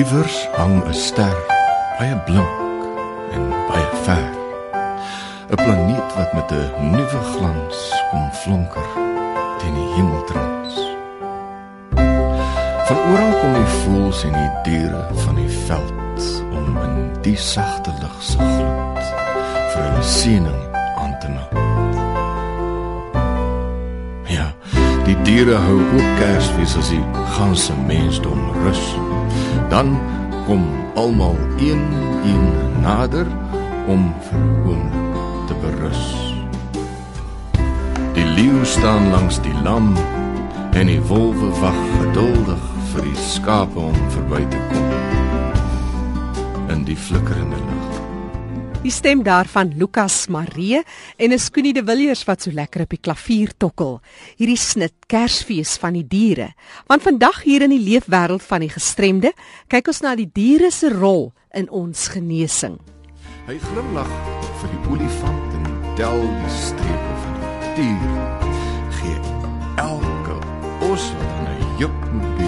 Iewers hang 'n ster, baie blink en baie ver. 'n Planeet wat met 'n nuwe glans kom flonker teen die hemeltrans. Van oral kom die voëls en die diere van die veld om in die sagte lig se gloed vir 'n siening aan te maak. Ja, die diere hou ook Kersfees as die ganse mensdom rus dan kom almal een een nader om verhoon te berus. Die leeu staan langs die lam en die wolwe wag geduldig vir die skape om verby te kom in die flikkerende lig. Die stem daarvan Lukas Marie en is Koenie de Villiers wat so lekker op die klavier tokkel. Hierdie snit Kersfees van die diere. Want vandag hier in die leefwêreld van die gestremde, kyk ons na die diere se rol in ons genesing. Hy glimlag vir die olifant en tel die strepe van die dier. Gee elke os wat aan 'n juk moet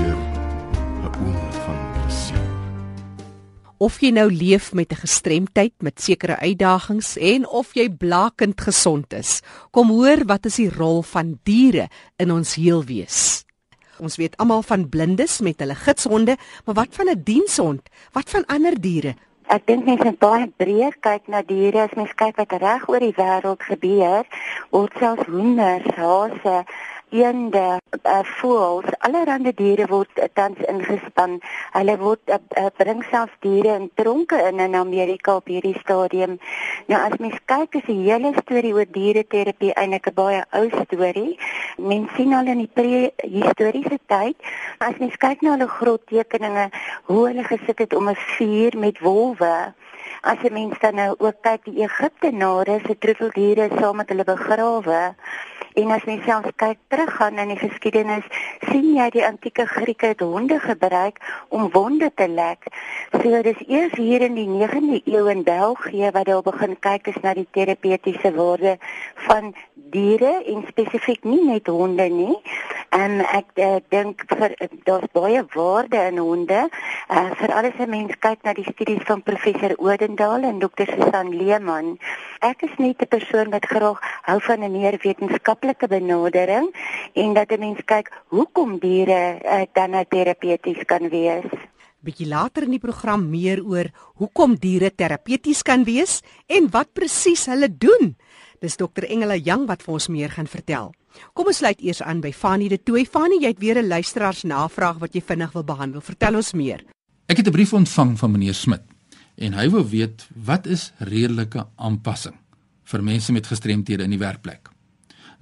of jy nou leef met 'n gestremdheid met sekere uitdagings en of jy blakend gesond is. Kom hoor wat is die rol van diere in ons heelwees. Ons weet almal van blindes met hulle gidshonde, maar wat van 'n dienshond? Wat van ander diere? Ek dink mense moet baie breër kyk na diere as mens kyk wat reg oor die wêreld gebeur. Word selfs hoenders, hase, eende, uh, voëls, allerlei diere word uh, tans ingespan. Hulle word uh, uh, bring selfs diere in tronke in in Amerika op hierdie stadium. Nou as mens kyk is die hele storie oor diereterapie eintlik 'n baie ou storie. Mens sien al in die prehistoriese tyd, as mens kyk na hulle grottekeninge, hoe hulle gesit het om 'n vuur met wolwe As jy mens dan nou ook kyk die Egiptenare se troeteldiere saam met hulle begrawe, En as mens self kyk teruggaan in die geskiedenis, sien jy die antieke Grieke het honde gebruik om wonde te lek. So dis eers hier in die 9de eeu in België wat hulle begin kyk is na die terapeutiese waarde van diere en spesifiek nie net honde nie. En ek uh, dink vir daar's baie waarde in honde. Uh, vir alles as mens kyk na die studies van professor Odendaal en dokter Susan Leeman. Ek is net 'n persoon wat graag hou van 'n meer wetenskaplike benadering en dat 'n mens kyk hoekom diere uh, dan nou terapeuties kan wees bietjie later in die program meer oor hoekom diere terapeuties kan wees en wat presies hulle doen. Dis dokter Engela Jang wat vir ons meer gaan vertel. Kom ons sluit eers aan by Fanie de Tooi. Fanie, jy het weer 'n luisteraars navraag wat jy vinnig wil behandel. Vertel ons meer. Ek het 'n brief ontvang van meneer Smit en hy wou weet wat is redelike aanpassing vir mense met gestremthede in die werkplek.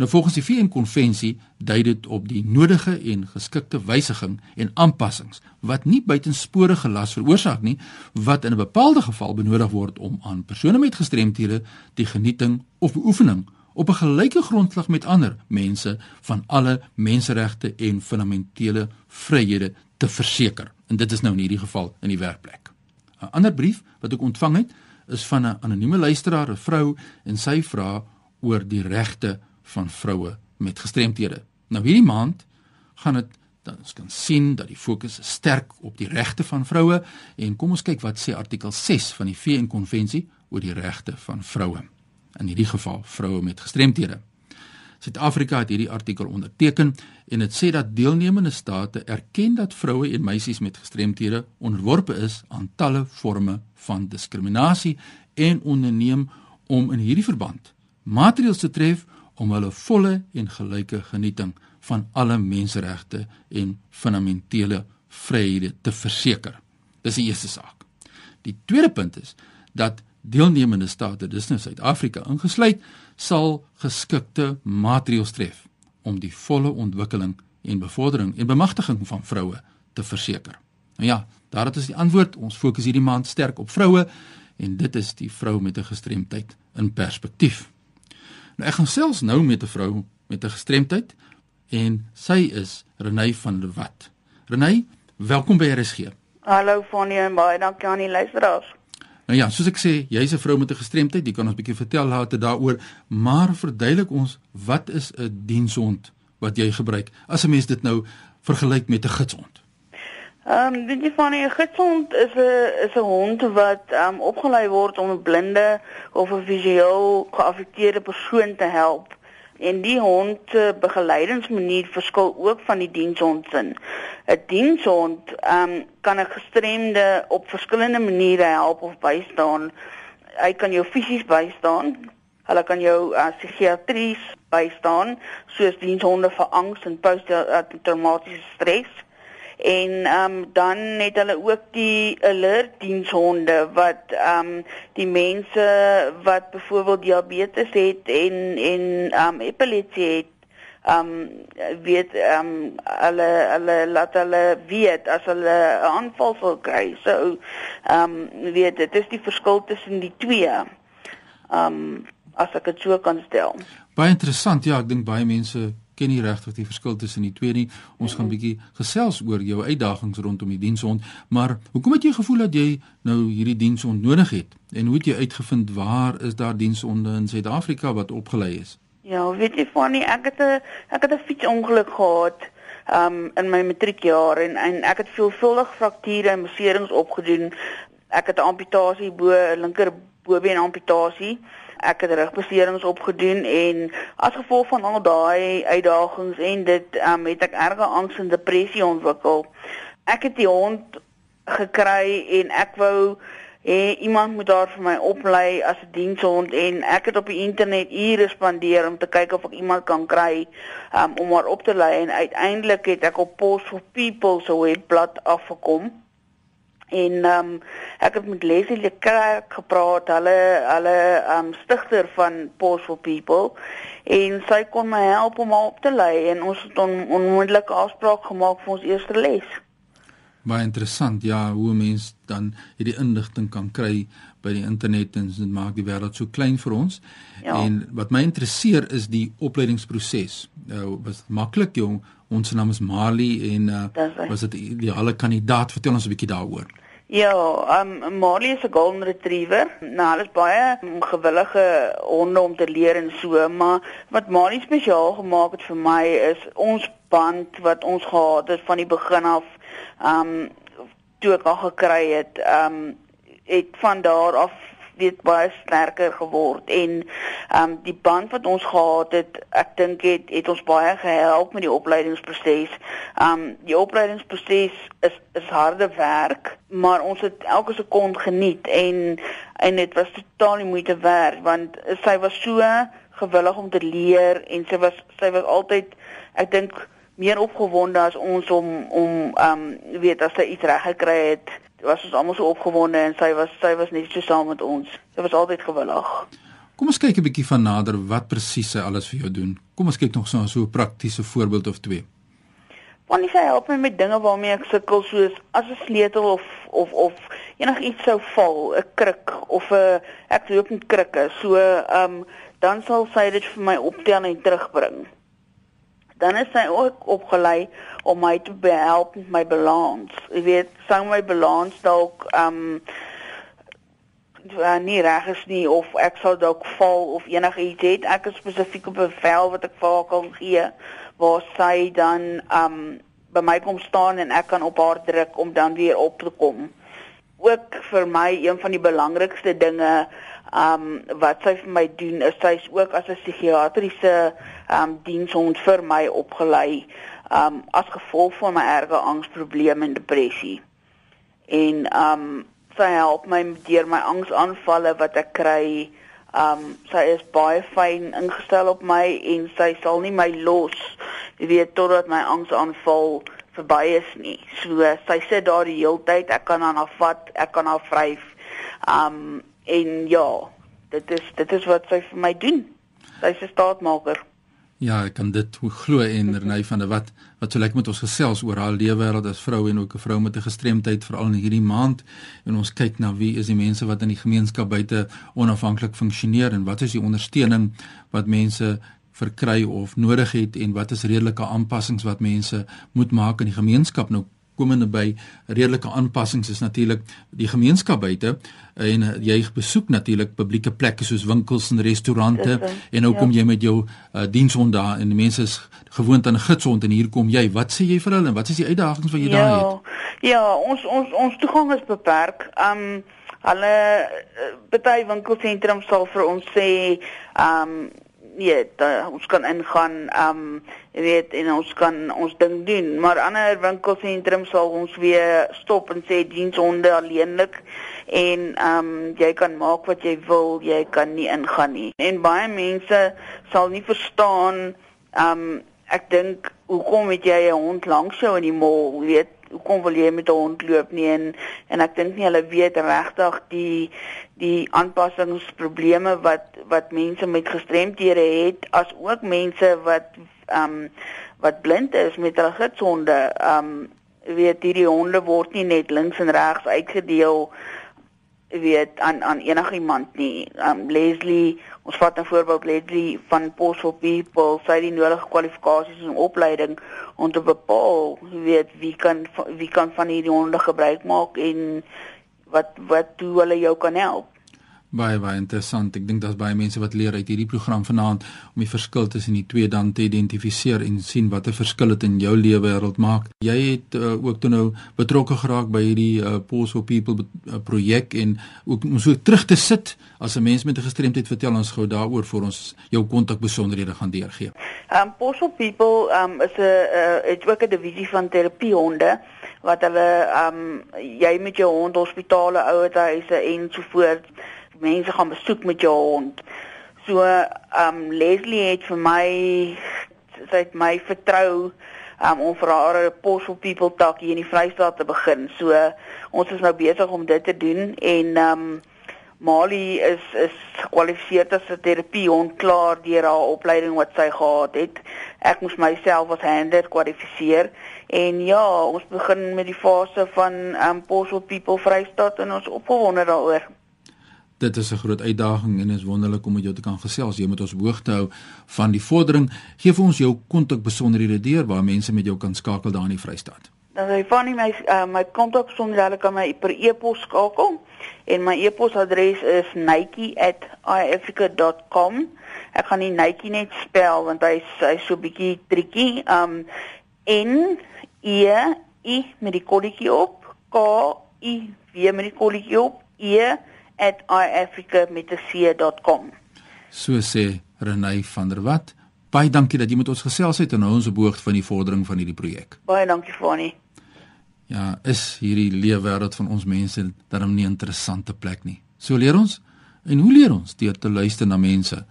Nou volgens die VN-konvensie dui dit op die nodige en geskikte wysiging en aanpassings wat nie buitensporige las veroorsaak nie wat in 'n bepaalde geval benodig word om aan persone met gestremthede die genieting of beoefening op 'n gelyke grondslag met ander mense van alle menseregte en fundamentele vryhede te verseker. En dit is nou in hierdie geval in die werkplek. 'n Ander brief wat ek ontvang het is van 'n anonieme luisteraar, 'n vrou, en sy vra oor die regte van vroue met gestremthede. Nou hierdie maand gaan dit dan ons kan sien dat die fokus sterk op die regte van vroue en kom ons kyk wat sê artikel 6 van die VN konvensie oor die regte van vroue. In hierdie geval vroue met gestremthede. Suid-Afrika het hierdie artikel onderteken en dit sê dat deelnemende state erken dat vroue en meisies met gestremthede onderworpe is aan talle forme van diskriminasie en onderneem om in hierdie verband maatreëls te tref om hulle volle en gelyke genieting van alle menseregte en fundamentele vryhede te verseker. Dis die eerste saak. Die tweede punt is dat deelnemende state, dis nou Suid-Afrika ingesluit, sal geskikte maatreëls tref om die volle ontwikkeling en bevordering en bemagtiging van vroue te verseker. Nou ja, daar het ons die antwoord. Ons fokus hierdie maand sterk op vroue en dit is die vrou met 'n gestremdheid in perspektief. Nou ek gaan selfs nou met 'n vrou met 'n gestremdheid en sy is Renay van der Walt. Renay, welkom by RSG. Hallo Fanie en baie dankie aan die luisteraars. Nou ja, soos ek sê, jy's 'n vrou met 'n gestremdheid, jy kan ons 'n bietjie vertel later daaroor, maar verduidelik ons wat is 'n dienshond wat jy gebruik as 'n mens dit nou vergelyk met 'n gidshond? Ehm um, weet jy van 'n gidshond is 'n is 'n hond wat ehm um, opgelei word om 'n blinde of 'n visueel geaffekteerde persoon te help. En die hond se begeleidingsmanier verskil ook van die dienshond se. 'n Dienshond ehm um, kan 'n gestremde op verskillende maniere help of bystaan. Hy kan jou fisies bystaan. Hulle kan jou uh, psigiatries bystaan, soos dienshonde vir angs en posttraumatiese stres en ehm um, dan het hulle ook die alert dienshonde wat ehm um, die mense wat byvoorbeeld diabetes het en en ehm um, epilepsie het ehm um, weet ehm um, hulle hulle laat hulle weet as hulle 'n aanval sal kry. So ehm um, weet dit is die verskil tussen die twee. Ehm um, as ek dit so kan stel. Baie interessant. Ja, ek dink baie mense ken nie regtig die verskil tussen die twee nie. Ons gaan bietjie gesels oor jou uitdagings rondom die dienshond, maar hoekom het jy gevoel dat jy nou hierdie dienshond nodig het? En hoe het jy uitgevind waar is daar dienshonde in Suid-Afrika wat opgelei is? Ja, weet jy van nie, ek het 'n ek het 'n fietsongeluk gehad um in my matriekjaar en en ek het veelvuldig frakture en beserings opgedoen. Ek het 'n amputasie bo linker bobeen amputasie ek het rugbeserings opgedoen en as gevolg van al daai uitdagings en dit um, het ek erge angs en depressie ontwikkel. Ek het die hond gekry en ek wou hê iemand moet daar vir my oplei as 'n dienshond en ek het op die internet ure spandeer om te kyk of ek iemand kan kry um, om haar op te lei en uiteindelik het ek op Post for People se webblad afgekom en um, ek het met Leslie Leclerc gepraat, hulle hulle um, stigter van Pause for People en sy kon my help om op te lei en ons het on, onmiddellik afspraak gemaak vir ons eerste les. Baie interessant ja, hoe mense dan hierdie inligting kan kry by die internet en dit maak die wêreld so klein vir ons. Ja. En wat my interesseer is die opleidingsproses. Nou was maklik jong ons naam is Marley en uh, was dit die ideale kandidaat vertel ons 'n bietjie daaroor. Ja, um Marley is 'n golden retriever. Nou, hulle is baie gewillige honde om te leer en so, maar wat Marley spesiaal gemaak het vir my is ons band wat ons gehad het van die begin af. Um toe ek al gekry het, um het van daar af weet baie sterker geword en ehm um, die band wat ons gehad het, ek dink het het ons baie gehelp met die opleidingsproses. Ehm um, die opleidingsproses is is harde werk, maar ons het elke sekonde geniet en en dit was totaal nie moeite werd want sy was so gewillig om te leer en sy was sy was altyd ek dink meer opgewonde as ons om om ehm um, weet as sy iets reg gekry het was ons almal so opgewonde en sy was sy was net so saam met ons. Sy was altyd gewillig. Kom ons kyk 'n bietjie van nader wat presies sy alles vir jou doen. Kom ons kyk nog so 'n so 'n praktiese voorbeeld of twee. Want sy help my met dinge waarmee ek sukkel soos as 'n sleutel of of of enigiets sou val, 'n kruk of 'n ek loop met krikke. So ehm um, dan sal sy dit vir my optel en terugbring dan is sy ook opgelei om my te help met my balans. Jy weet, sou my balans dalk ehm um, nie reg is nie of ek sal dalk val of enigiets het. Ek het spesifiek op 'n vel wat ek vir haar kan gee waar sy dan ehm um, by my kom staan en ek kan op haar druk om dan weer op te kom. Ook vir my een van die belangrikste dinge um wat sy vir my doen is sy's ook as 'n psigiatriese um dienshond vir my opgelei um as gevolg van my erge angsprobleme en depressie. En um sy help my deur my angsaanvalle wat ek kry. Um sy is baie fyn ingestel op my en sy sal nie my los weet totdat my angsaanval verby is nie. So sy sit daar die hele tyd. Ek kan haar vat, ek kan haar vryf. Um en ja, dit is dit is wat sy vir my doen. Sy's 'n staatmaker. Ja, ek kan dit glo en Renay van der Walt wat so lekker met ons gesels oor haar lewe wêreld as vrou en ook 'n vrou met 'n gestremdheid veral in hierdie maand en ons kyk na wie is die mense wat in die gemeenskap buite onafhanklik funksioneer en wat is die ondersteuning wat mense verkry of nodig het en wat is redelike aanpassings wat mense moet maak in die gemeenskap nou komende by redelike aanpassings is natuurlik die gemeenskap buite en uh, jy besoek natuurlik publieke plekke soos winkels en restaurante en nou ja. kom jy met jou uh, dienshond daar en die mense is gewoond aan 'n gidshond en hier kom jy. Wat sê jy vir hulle en wat is die uitdagings wat jy ja, daar het? Ja ons ons ons toegang is beperk. Um hulle baie winkelsentrums sal vir ons sê um nee, da, ons kan ingaan, ehm um, jy weet en ons kan ons ding doen, maar ander winkelsentrums sal ons weer stop en sê dienshonde alleenlik en ehm um, jy kan maak wat jy wil, jy kan nie ingaan nie. En baie mense sal nie verstaan ehm um, ek dink hoekom het jy 'n hond langs jou in die mall, weet hoekom wil jy met 'n hond loop nie? En en ek dink nie hulle weet regtig die die aanpassingsprobleme wat wat mense met gestremthede het as ook mense wat ehm um, wat blind is met hulle gitsonde ehm um, weet hierdie honde word nie net links en regs uitgedeel weet aan aan enigiemand nie. Um Leslie, ons vat 'n voorbeeld Leslie van Post for People, sy het die nodige kwalifikasies en opleiding om te bepaal, weet wie kan wie kan van hierdie honde gebruik maak en wat wat hoe hulle jou kan help baie baie interessant. Ek dink daar's baie mense wat leer uit hierdie program vanaand om die verskil tussen die twee dan te identifiseer en sien watter verskil dit in jou lewe wêreld maak. Jy het uh, ook toe nou betrokke geraak by hierdie uh, Pulse for People uh, projek en ook om so terug te sit as 'n mens met 'n gestremdheid vertel ons gou daaroor vir ons jou kontak besonderhede gaan deurgee. Um Pulse for People um is 'n het ook 'n divisie van terapie-honde wat hulle um jy met jou hond hospitale ouerhuise en so voort mense gaan besoek met jou hond. So um Leslie het vir my sy het my vertrou um, om vir haar 'n pos for people tak hier in die Vrystaat te begin. So ons is nou besig om dit te doen en um Molly is is gekwalifiseer as 'n terapiehond klaar deur haar opleiding wat sy gehad het. Ek moes myself as handler kwalifiseer en ja, ons begin met die fase van um pos for people Vrystaat en ons opgewonde daaroor dit is 'n groot uitdaging en is wonderlik om met jou te kan gesels. Jy moet ons hoogte hou van die vordering. Geef ons jou kontak besonderhede deur waar mense met jou kan skakel daar in die Vrystaat. Dan nou, van my uh, my kontak besonderhede kan my per e-pos skakel en my e-posadres is nike@iafrica.com. Ek gaan nie Nike net spel want hy's hy's so bietjie triekie. Um N E I met die kolletjie op K I W met die kolletjie op E @iafrica.co.com. So sê Renay van der Walt. Baie dankie dat jy met ons gesels het en nou ons op hoogte van die vordering van hierdie projek. Baie dankie Fani. Ja, is hierdie leefwêreld van ons mense darm nie 'n interessante plek nie. So leer ons en hoe leer ons deur te luister na mense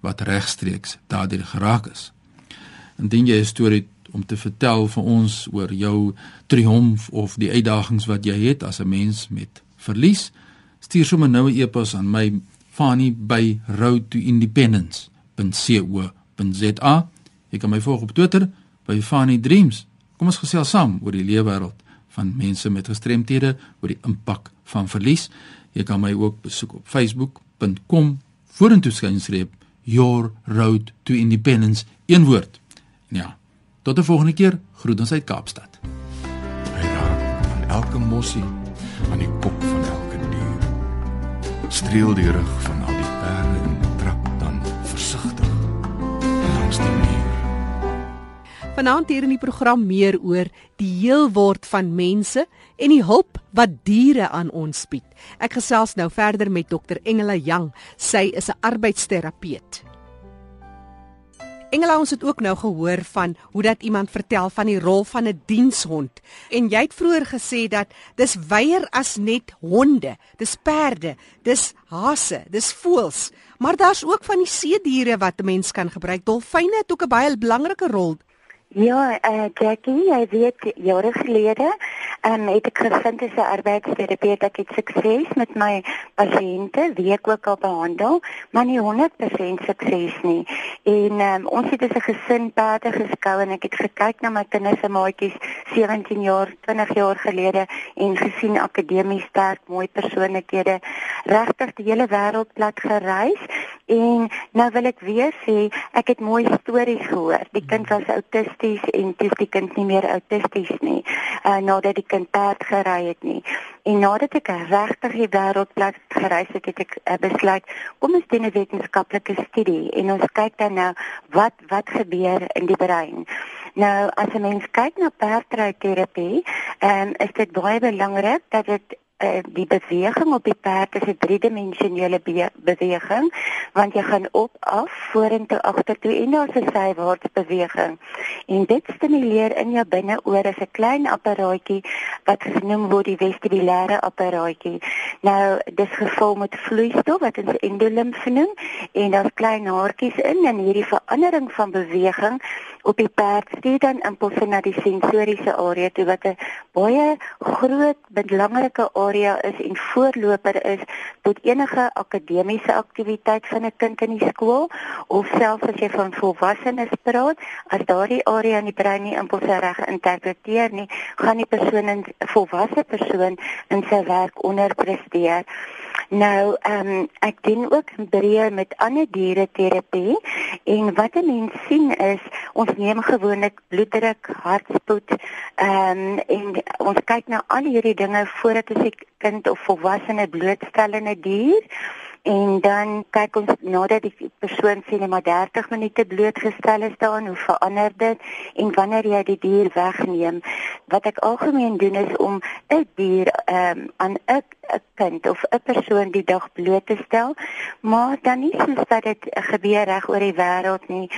wat regstreeks daardeur geraak is. Indien jy 'n storie om te vertel vir ons oor jou triomf of die uitdagings wat jy het as 'n mens met verlies, stuur sommer nou 'n e-pos aan my Fani by roadtoindependence.co.za. Jy kan my volg op Twitter by Fani Dreams. Kom ons gesels saam oor die lewe wêreld van mense met gestremthede, oor die impak van verlies. Jy kan my ook besoek op facebook.com vorentoe skynstreep your road to independence een woord. Ja. Tot 'n volgende keer. Groet ons uit Kaapstad. Hy raak aan elke mossie aan die kop van streel die rug van al die perde en trap dan versigtig langs die muur. Vanaand hier in die program meer oor die heel word van mense en die hulp wat diere aan ons bied. Ek gesels nou verder met dokter Engela Jang. Sy is 'n arbeidsterapeut. Engela ons het ook nou gehoor van hoe dat iemand vertel van die rol van 'n dienshond. En jy het vroeër gesê dat dis weier as net honde, dis perde, dis hase, dis voëls, maar daar's ook van die see diere wat 'n mens kan gebruik. Dolfyne het ook 'n baie belangrike rol Ja, uh, Jackie, jy weet jare gelede um, het ek gevind as 'n arbeidsterapeut ek sukses met my pasiënte, wie ek ook al behandel, maar nie 100% sukses nie. En um, ons het as 'n gesin perde geskou en ek het gekyk na my kinders se maatjies 17 jaar, 20 jaar gelede en gesien akademies sterk, mooi persoonlikhede, regtig die hele wêreld plat gereis en nou wil ek weer sê, ek het mooi stories gehoor. Die kind was autisties en dis die kind nie meer autisties nie. uh, nadat die kind perd gery het nie. En nadat ek regtig die wêreldplat gereis het, het ek uh, besluit kom ons doen 'n wetenskaplike studie en ons kyk dan nou wat wat gebeur in die brein. Nou as 'n mens kyk na perdryterapie, um, is dit baie belangrik dat dit uh, die beweging op die perd is 'n driedimensionele be beweging want jy gaan op af vorentoe agtertoe en daar's 'n sywaarts beweging. En dit stimuleer in jou binneoor as 'n klein apparaatjie wat genoem word die vestibulêre apparaatjie. Nou dis gevul met vloeistof wat ons endolimf noem en daar's klein haartjies in en hierdie verandering van beweging op die perd stuur dan impulse na die sensoriese area toe wat 'n baie groot belangrike area is en voorloper is tot enige akademiese aktiwiteit van 'n kind in die skool of selfs as jy van volwassenes praat as daardie area in die brein nie impulse reg interpreteer nie gaan die persoon 'n volwasse persoon in sy werk onderpresteer Nou, ehm um, ek doen ook breë met ander diere terapie en wat 'n mens sien is ons neem gewoonlik bloeddruk, hartspoed, ehm um, en ons kyk na al hierdie dinge voordat ons 'n kind of volwassene blootstel aan 'n dier en dan kyk ons nadat die persoon sien maar 30 minute blootgestel is daaraan hoe verander dit en wanneer jy die dier wegneem. Wat ek algemeen doen is om 'n dier um, aan 'n 'n kind of 'n persoon die dag bloot te stel maar dan nie soos dat dit gebeur reg oor die wêreld nie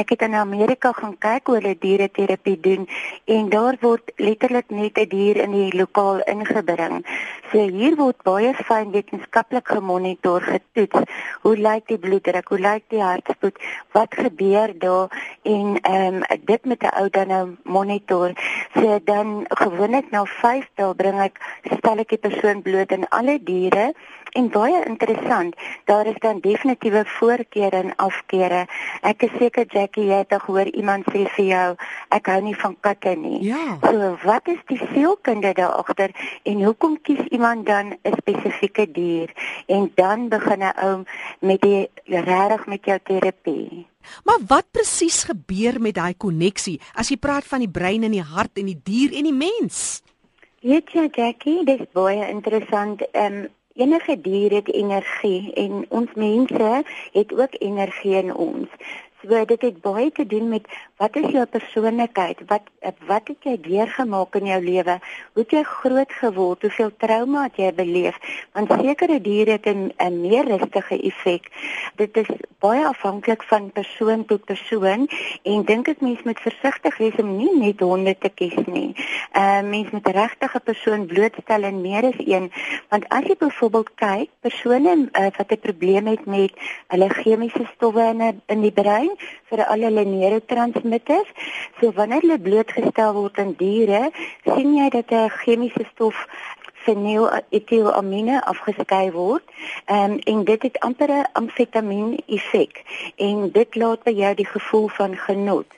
Ek het in Amerika gaan kyk hoe hulle diereterapie doen en daar word letterlik net 'n dier in die lokaal ingebring. So hier word baie fyn wetenskaplik gemonitor, getoets. Hoe lyk die bloeddruk? Hoe lyk die hartslag? Wat gebeur daar? En ehm um, dit met 'n ou dan nou monitor. So dan gewoonlik na 5 dae bring ek stel ek die persoon bloot aan alle diere En baie interessant, daar is dan definitiewe voorkeure en afkeure. Ek is seker Jackie, jy het gehoor iemand sê vir jou, ek hou nie van katte nie. Ja. So wat is die sielkunde daar agter en hoekom kies iemand dan 'n spesifieke dier en dan begin 'n ou met die regtig met jou terapie? Maar wat presies gebeur met daai koneksie as jy praat van die brein en die hart en die dier en die mens? Weet jy Jackie, dis baie interessant. Ehm um, enige dier het energie en ons mense het ook energie in ons. So dit het baie te doen met wat is jou persoonlikheid? Wat wat het jy deurgemaak in jou lewe? Hoe het jy groot geword? Hoeveel trauma het jy beleef? Want sekere diere het 'n meer rustige effek. Dit is baie afhanklik van persoon tot persoon en dink ek mens moet versigtig wees om nie net honde te kies nie. Ehm uh, mens moet regtig 'n persoon blootstel en meer as een, want as jy byvoorbeeld kyk, persone uh, wat 'n probleem het met hulle chemiese stowwe in in die brein vir al hulle neurotransmitters. So wanneer hulle blootgestel word aan diere, sien jy dat 'n chemiese stof fenyletilamine afgeskei word. Ehm um, en dit het amper 'n amfetamien effek en dit laat by jou die gevoel van genot.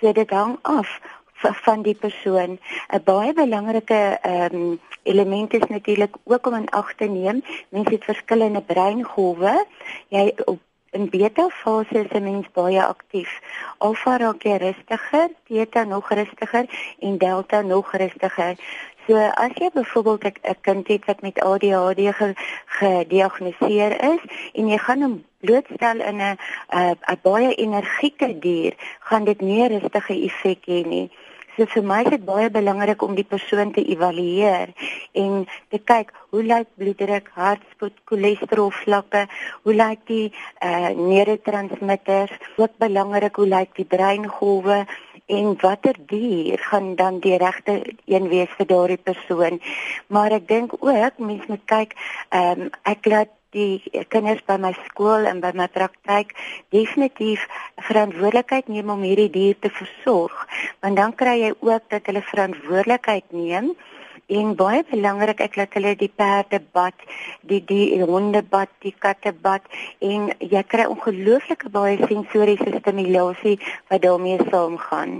So dit hang af van die persoon 'n baie belangrike ehm um, element is natuurlik ook om in ag te neem mense het verskillende breingolwe jy op In beta fase is 'n mens baie aktief. Alfa raak jy rustiger, theta nog rustiger en delta nog rustiger. So as jy byvoorbeeld 'n kind het wat met ADHD gediagnoseer is en jy gaan hom blootstel in 'n 'n baie energieke dier, gaan dit nie 'n rustige effek hê nie. So vir my is dit baie belangrik om die persoon te evalueer en te kyk hoe lyk bloeddruk, hartspoed, cholesterol vlakke, hoe lyk die eh uh, neurotransmitters, ook belangrik hoe lyk die breingolwe en watter dier gaan dan die regte een wees vir daardie persoon. Maar ek dink ook mense moet kyk ehm um, ek laat die kinders by my skool en by my praktyk definitief verantwoordelikheid neem om hierdie dier te versorg. Want dan kry jy ook dat hulle verantwoordelikheid neem en baie belangrik ek laat hulle die perde bad die die honde bad die katte bad en jy kry ongelooflike baie sensoriese stimulasie wat daarmee saamgaan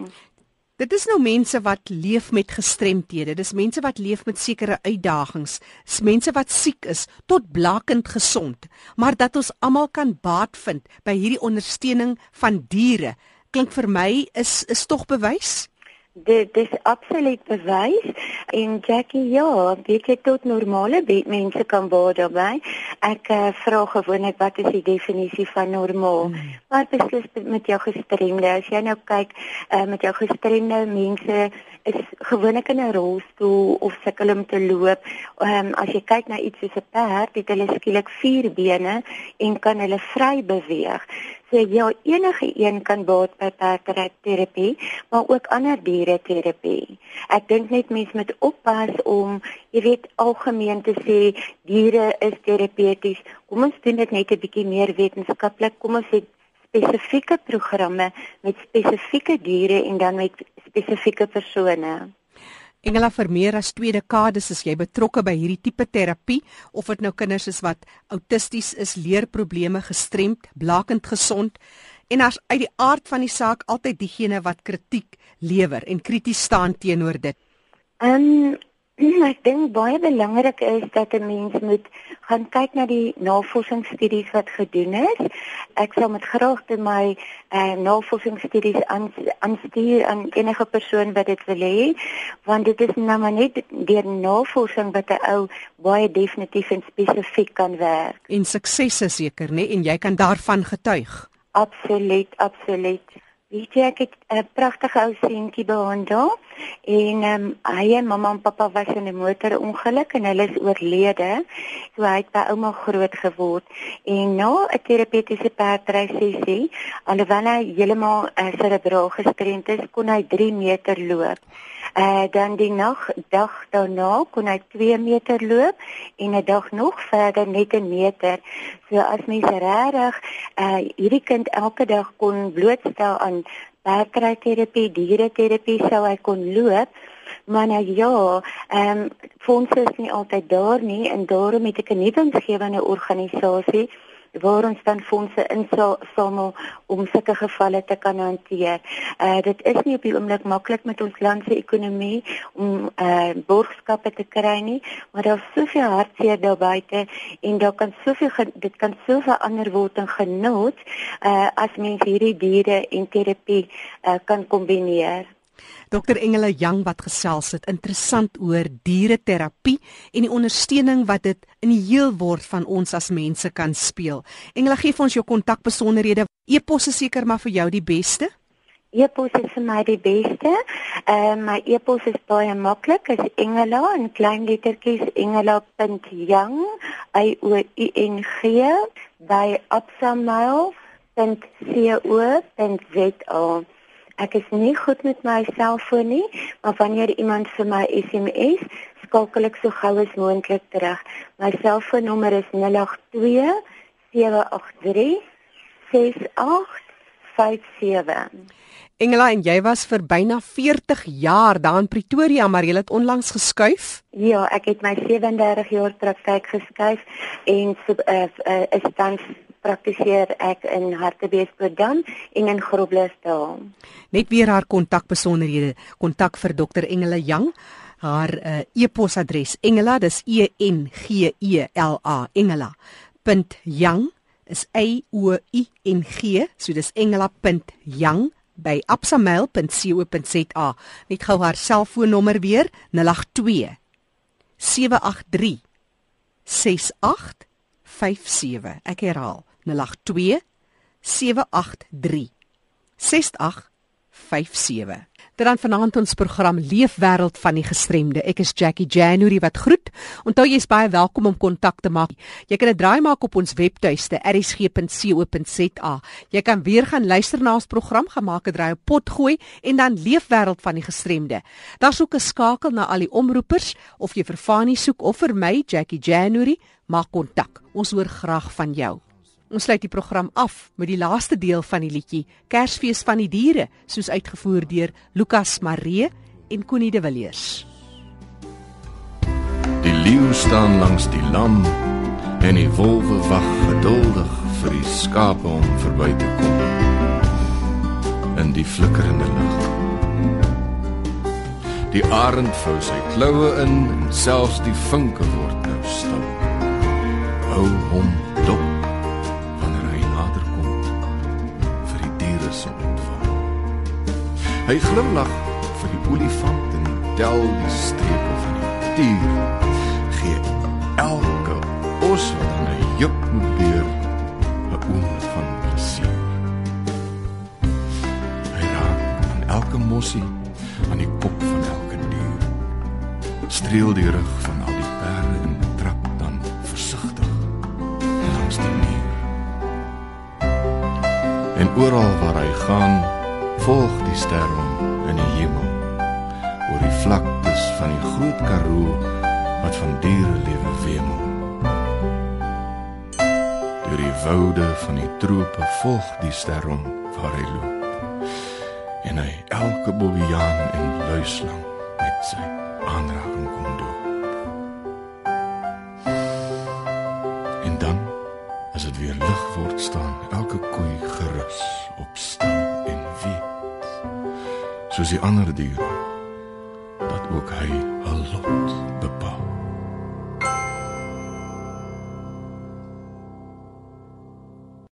Dit is nou mense wat leef met gestremthede. Dis mense wat leef met sekere uitdagings. Dis mense wat siek is tot blakend gesond, maar dat ons almal kan baat vind by hierdie ondersteuning van diere. Klink vir my is is tog bewys. Dit dis absoluut bewys en Jackie ja, weet jy tot normale mense kan baie daarbey. Ek uh, vra gewoonlik wat is die definisie van normaal? Hmm. Maar beslis met jou gestremde, as jy nou kyk uh, met jou gestremde mense is gewoonlik in 'n rolstoel of sukkel om te loop. Ehm um, as jy kyk na iets soos 'n perd, het hulle skielik vier bene en kan hulle vry beweeg. So ja, enige een kan baat by perdterapie, maar ook ander diereterapie. Ek dink net mense moet oppas om, jy weet, algemeen te sê diere is terapeuties. Kom ons doen dit net 'n bietjie meer wetenskaplik. Kom ons het spesifieke programme met spesifieke diere en dan met spesifieke persone. Engela vir meer as 2 dekades is jy betrokke by hierdie tipe terapie of dit nou kinders is wat autisties is, leerprobleme, gestremd, blakend gesond en as uit die aard van die saak altyd diegene wat kritiek lewer en krities staan teenoor dit. Ehm um, ek dink baie belangrik is dat 'n mens moet gaan kyk na die navorsingsstudies wat gedoen is. Ek sal met graagte my uh, navorsingsstudies aanstuur aan enige persoon wat dit wil hê, want dit is nou maar net deur navorsing wat 'n ou baie definitief en spesifiek kan werk. En suksese seker, né? En jy kan daarvan getuig. Absoluut, absoluut. Weet jy ek het 'n pragtige ou seentjie behandel en um, hy en mamma en pappa was in 'n motorongeluk en hulle is oorlede. So hy het by ouma groot geword en na 'n terapeutiese perdry sessie, alhoewel hy heeltemal uh, cerebraal gestremd is, kon hy 3 meter loop. Uh dan die nag dag daarna kon hy 2 meter loop en 'n dag nog verder net 'n meter. So as mens regtig uh hierdie kind elke dag kon blootstel aan werkryterapie, diereterapie sou hy kon loop. Maar nou ja, ehm um, fondse is nie altyd daar nie en daarom het ek 'n nuwe insgewende organisasie waar ons dan fondse insamel om sulke gevalle te kan hanteer. Uh dit is nie op die oomblik maklik met ons land se ekonomie om uh borgskappe te kry nie, maar daar's soveel hartseer daar buite en daar kan soveel dit kan soveel ander word en genot uh as mense hierdie diere en terapie uh kan kombineer. Dr Engele Jang wat gesels het interessant oor diereterapie en die ondersteuning wat dit in die heel word van ons as mense kan speel. Engele gee vir ons jou kontakbesonderhede. E-pos is seker maar vir jou die beste. E-pos is vir my die beste. Ehm uh, my e-pos is baie maklik. Is Engela in klein lettertjies engela.jang i o u n g by absamail.co.za. Ek is nie goed met my selfoon nie, maar wanneer iemand vir my SMS, skakel ek so gou as moontlik terug. My selfoonnommer is 082 783 6857. Engela en jy was vir byna 40 jaar daar in Pretoria, maar jy het onlangs geskuif? Ja, ek het my 37 jaar praktyk geskuif en uh, uh, is tans praktiseer ek in Hartbeespoort en in Groblersdal. Net weer haar kontakbesonderhede. Kontak vir Dr Engela Jang. Haar uh, e-posadres Engela, dis E N G E L A Engela. .jang is A O I N G, so dis engela.jang by absamail.co.za. Net gou haar selfoonnommer weer 082 783 6857. Ek herhaal 082 783 6857. Dit dan vanaand ons program Leefwêreld van die gestremde. Ek is Jackie January wat groet. Onthou jy's baie welkom om kontak te maak. Jy kan 'n draai maak op ons webtuiste erisg.co.za. Jy kan weer gaan luister na ons program gemaak het draai op pot gooi en dan Leefwêreld van die gestremde. Daar's ook 'n skakel na al die omroepers of jy vir Fanie soek of vir my Jackie January, maak kontak. Ons hoor graag van jou. Ons sluit die program af met die laaste deel van die liedjie Kersfees van die diere, soos uitgevoer deur Lukas Maree en Connie de Villiers. Die leeu staan langs die lam en die wolwe wag geduldig vir die skape om verby te kom in die flikkerende lig. Die arend vou sy kloue in en selfs die vinke word nou stil. Hou hom Hy glimlag vir die olifant en tel die strepe van die dier. Gee elke os wat aan 'n juk moet beer 'n oomblik van plesier. Hy raak aan elke mossie aan die kop van elke dier. Streel die rug van al die perde en trap dan versigtig langs die muur. En oral waar hy gaan, volg die ster hom in die hemel oor die vlaktes van die groot Karoo wat van diere lewe wemel. Deur die woude van die trope volg die ster hom waar hy loop. En hy elke bobbejaan en luislang met sy aanraking kom die ander diere dat ook hy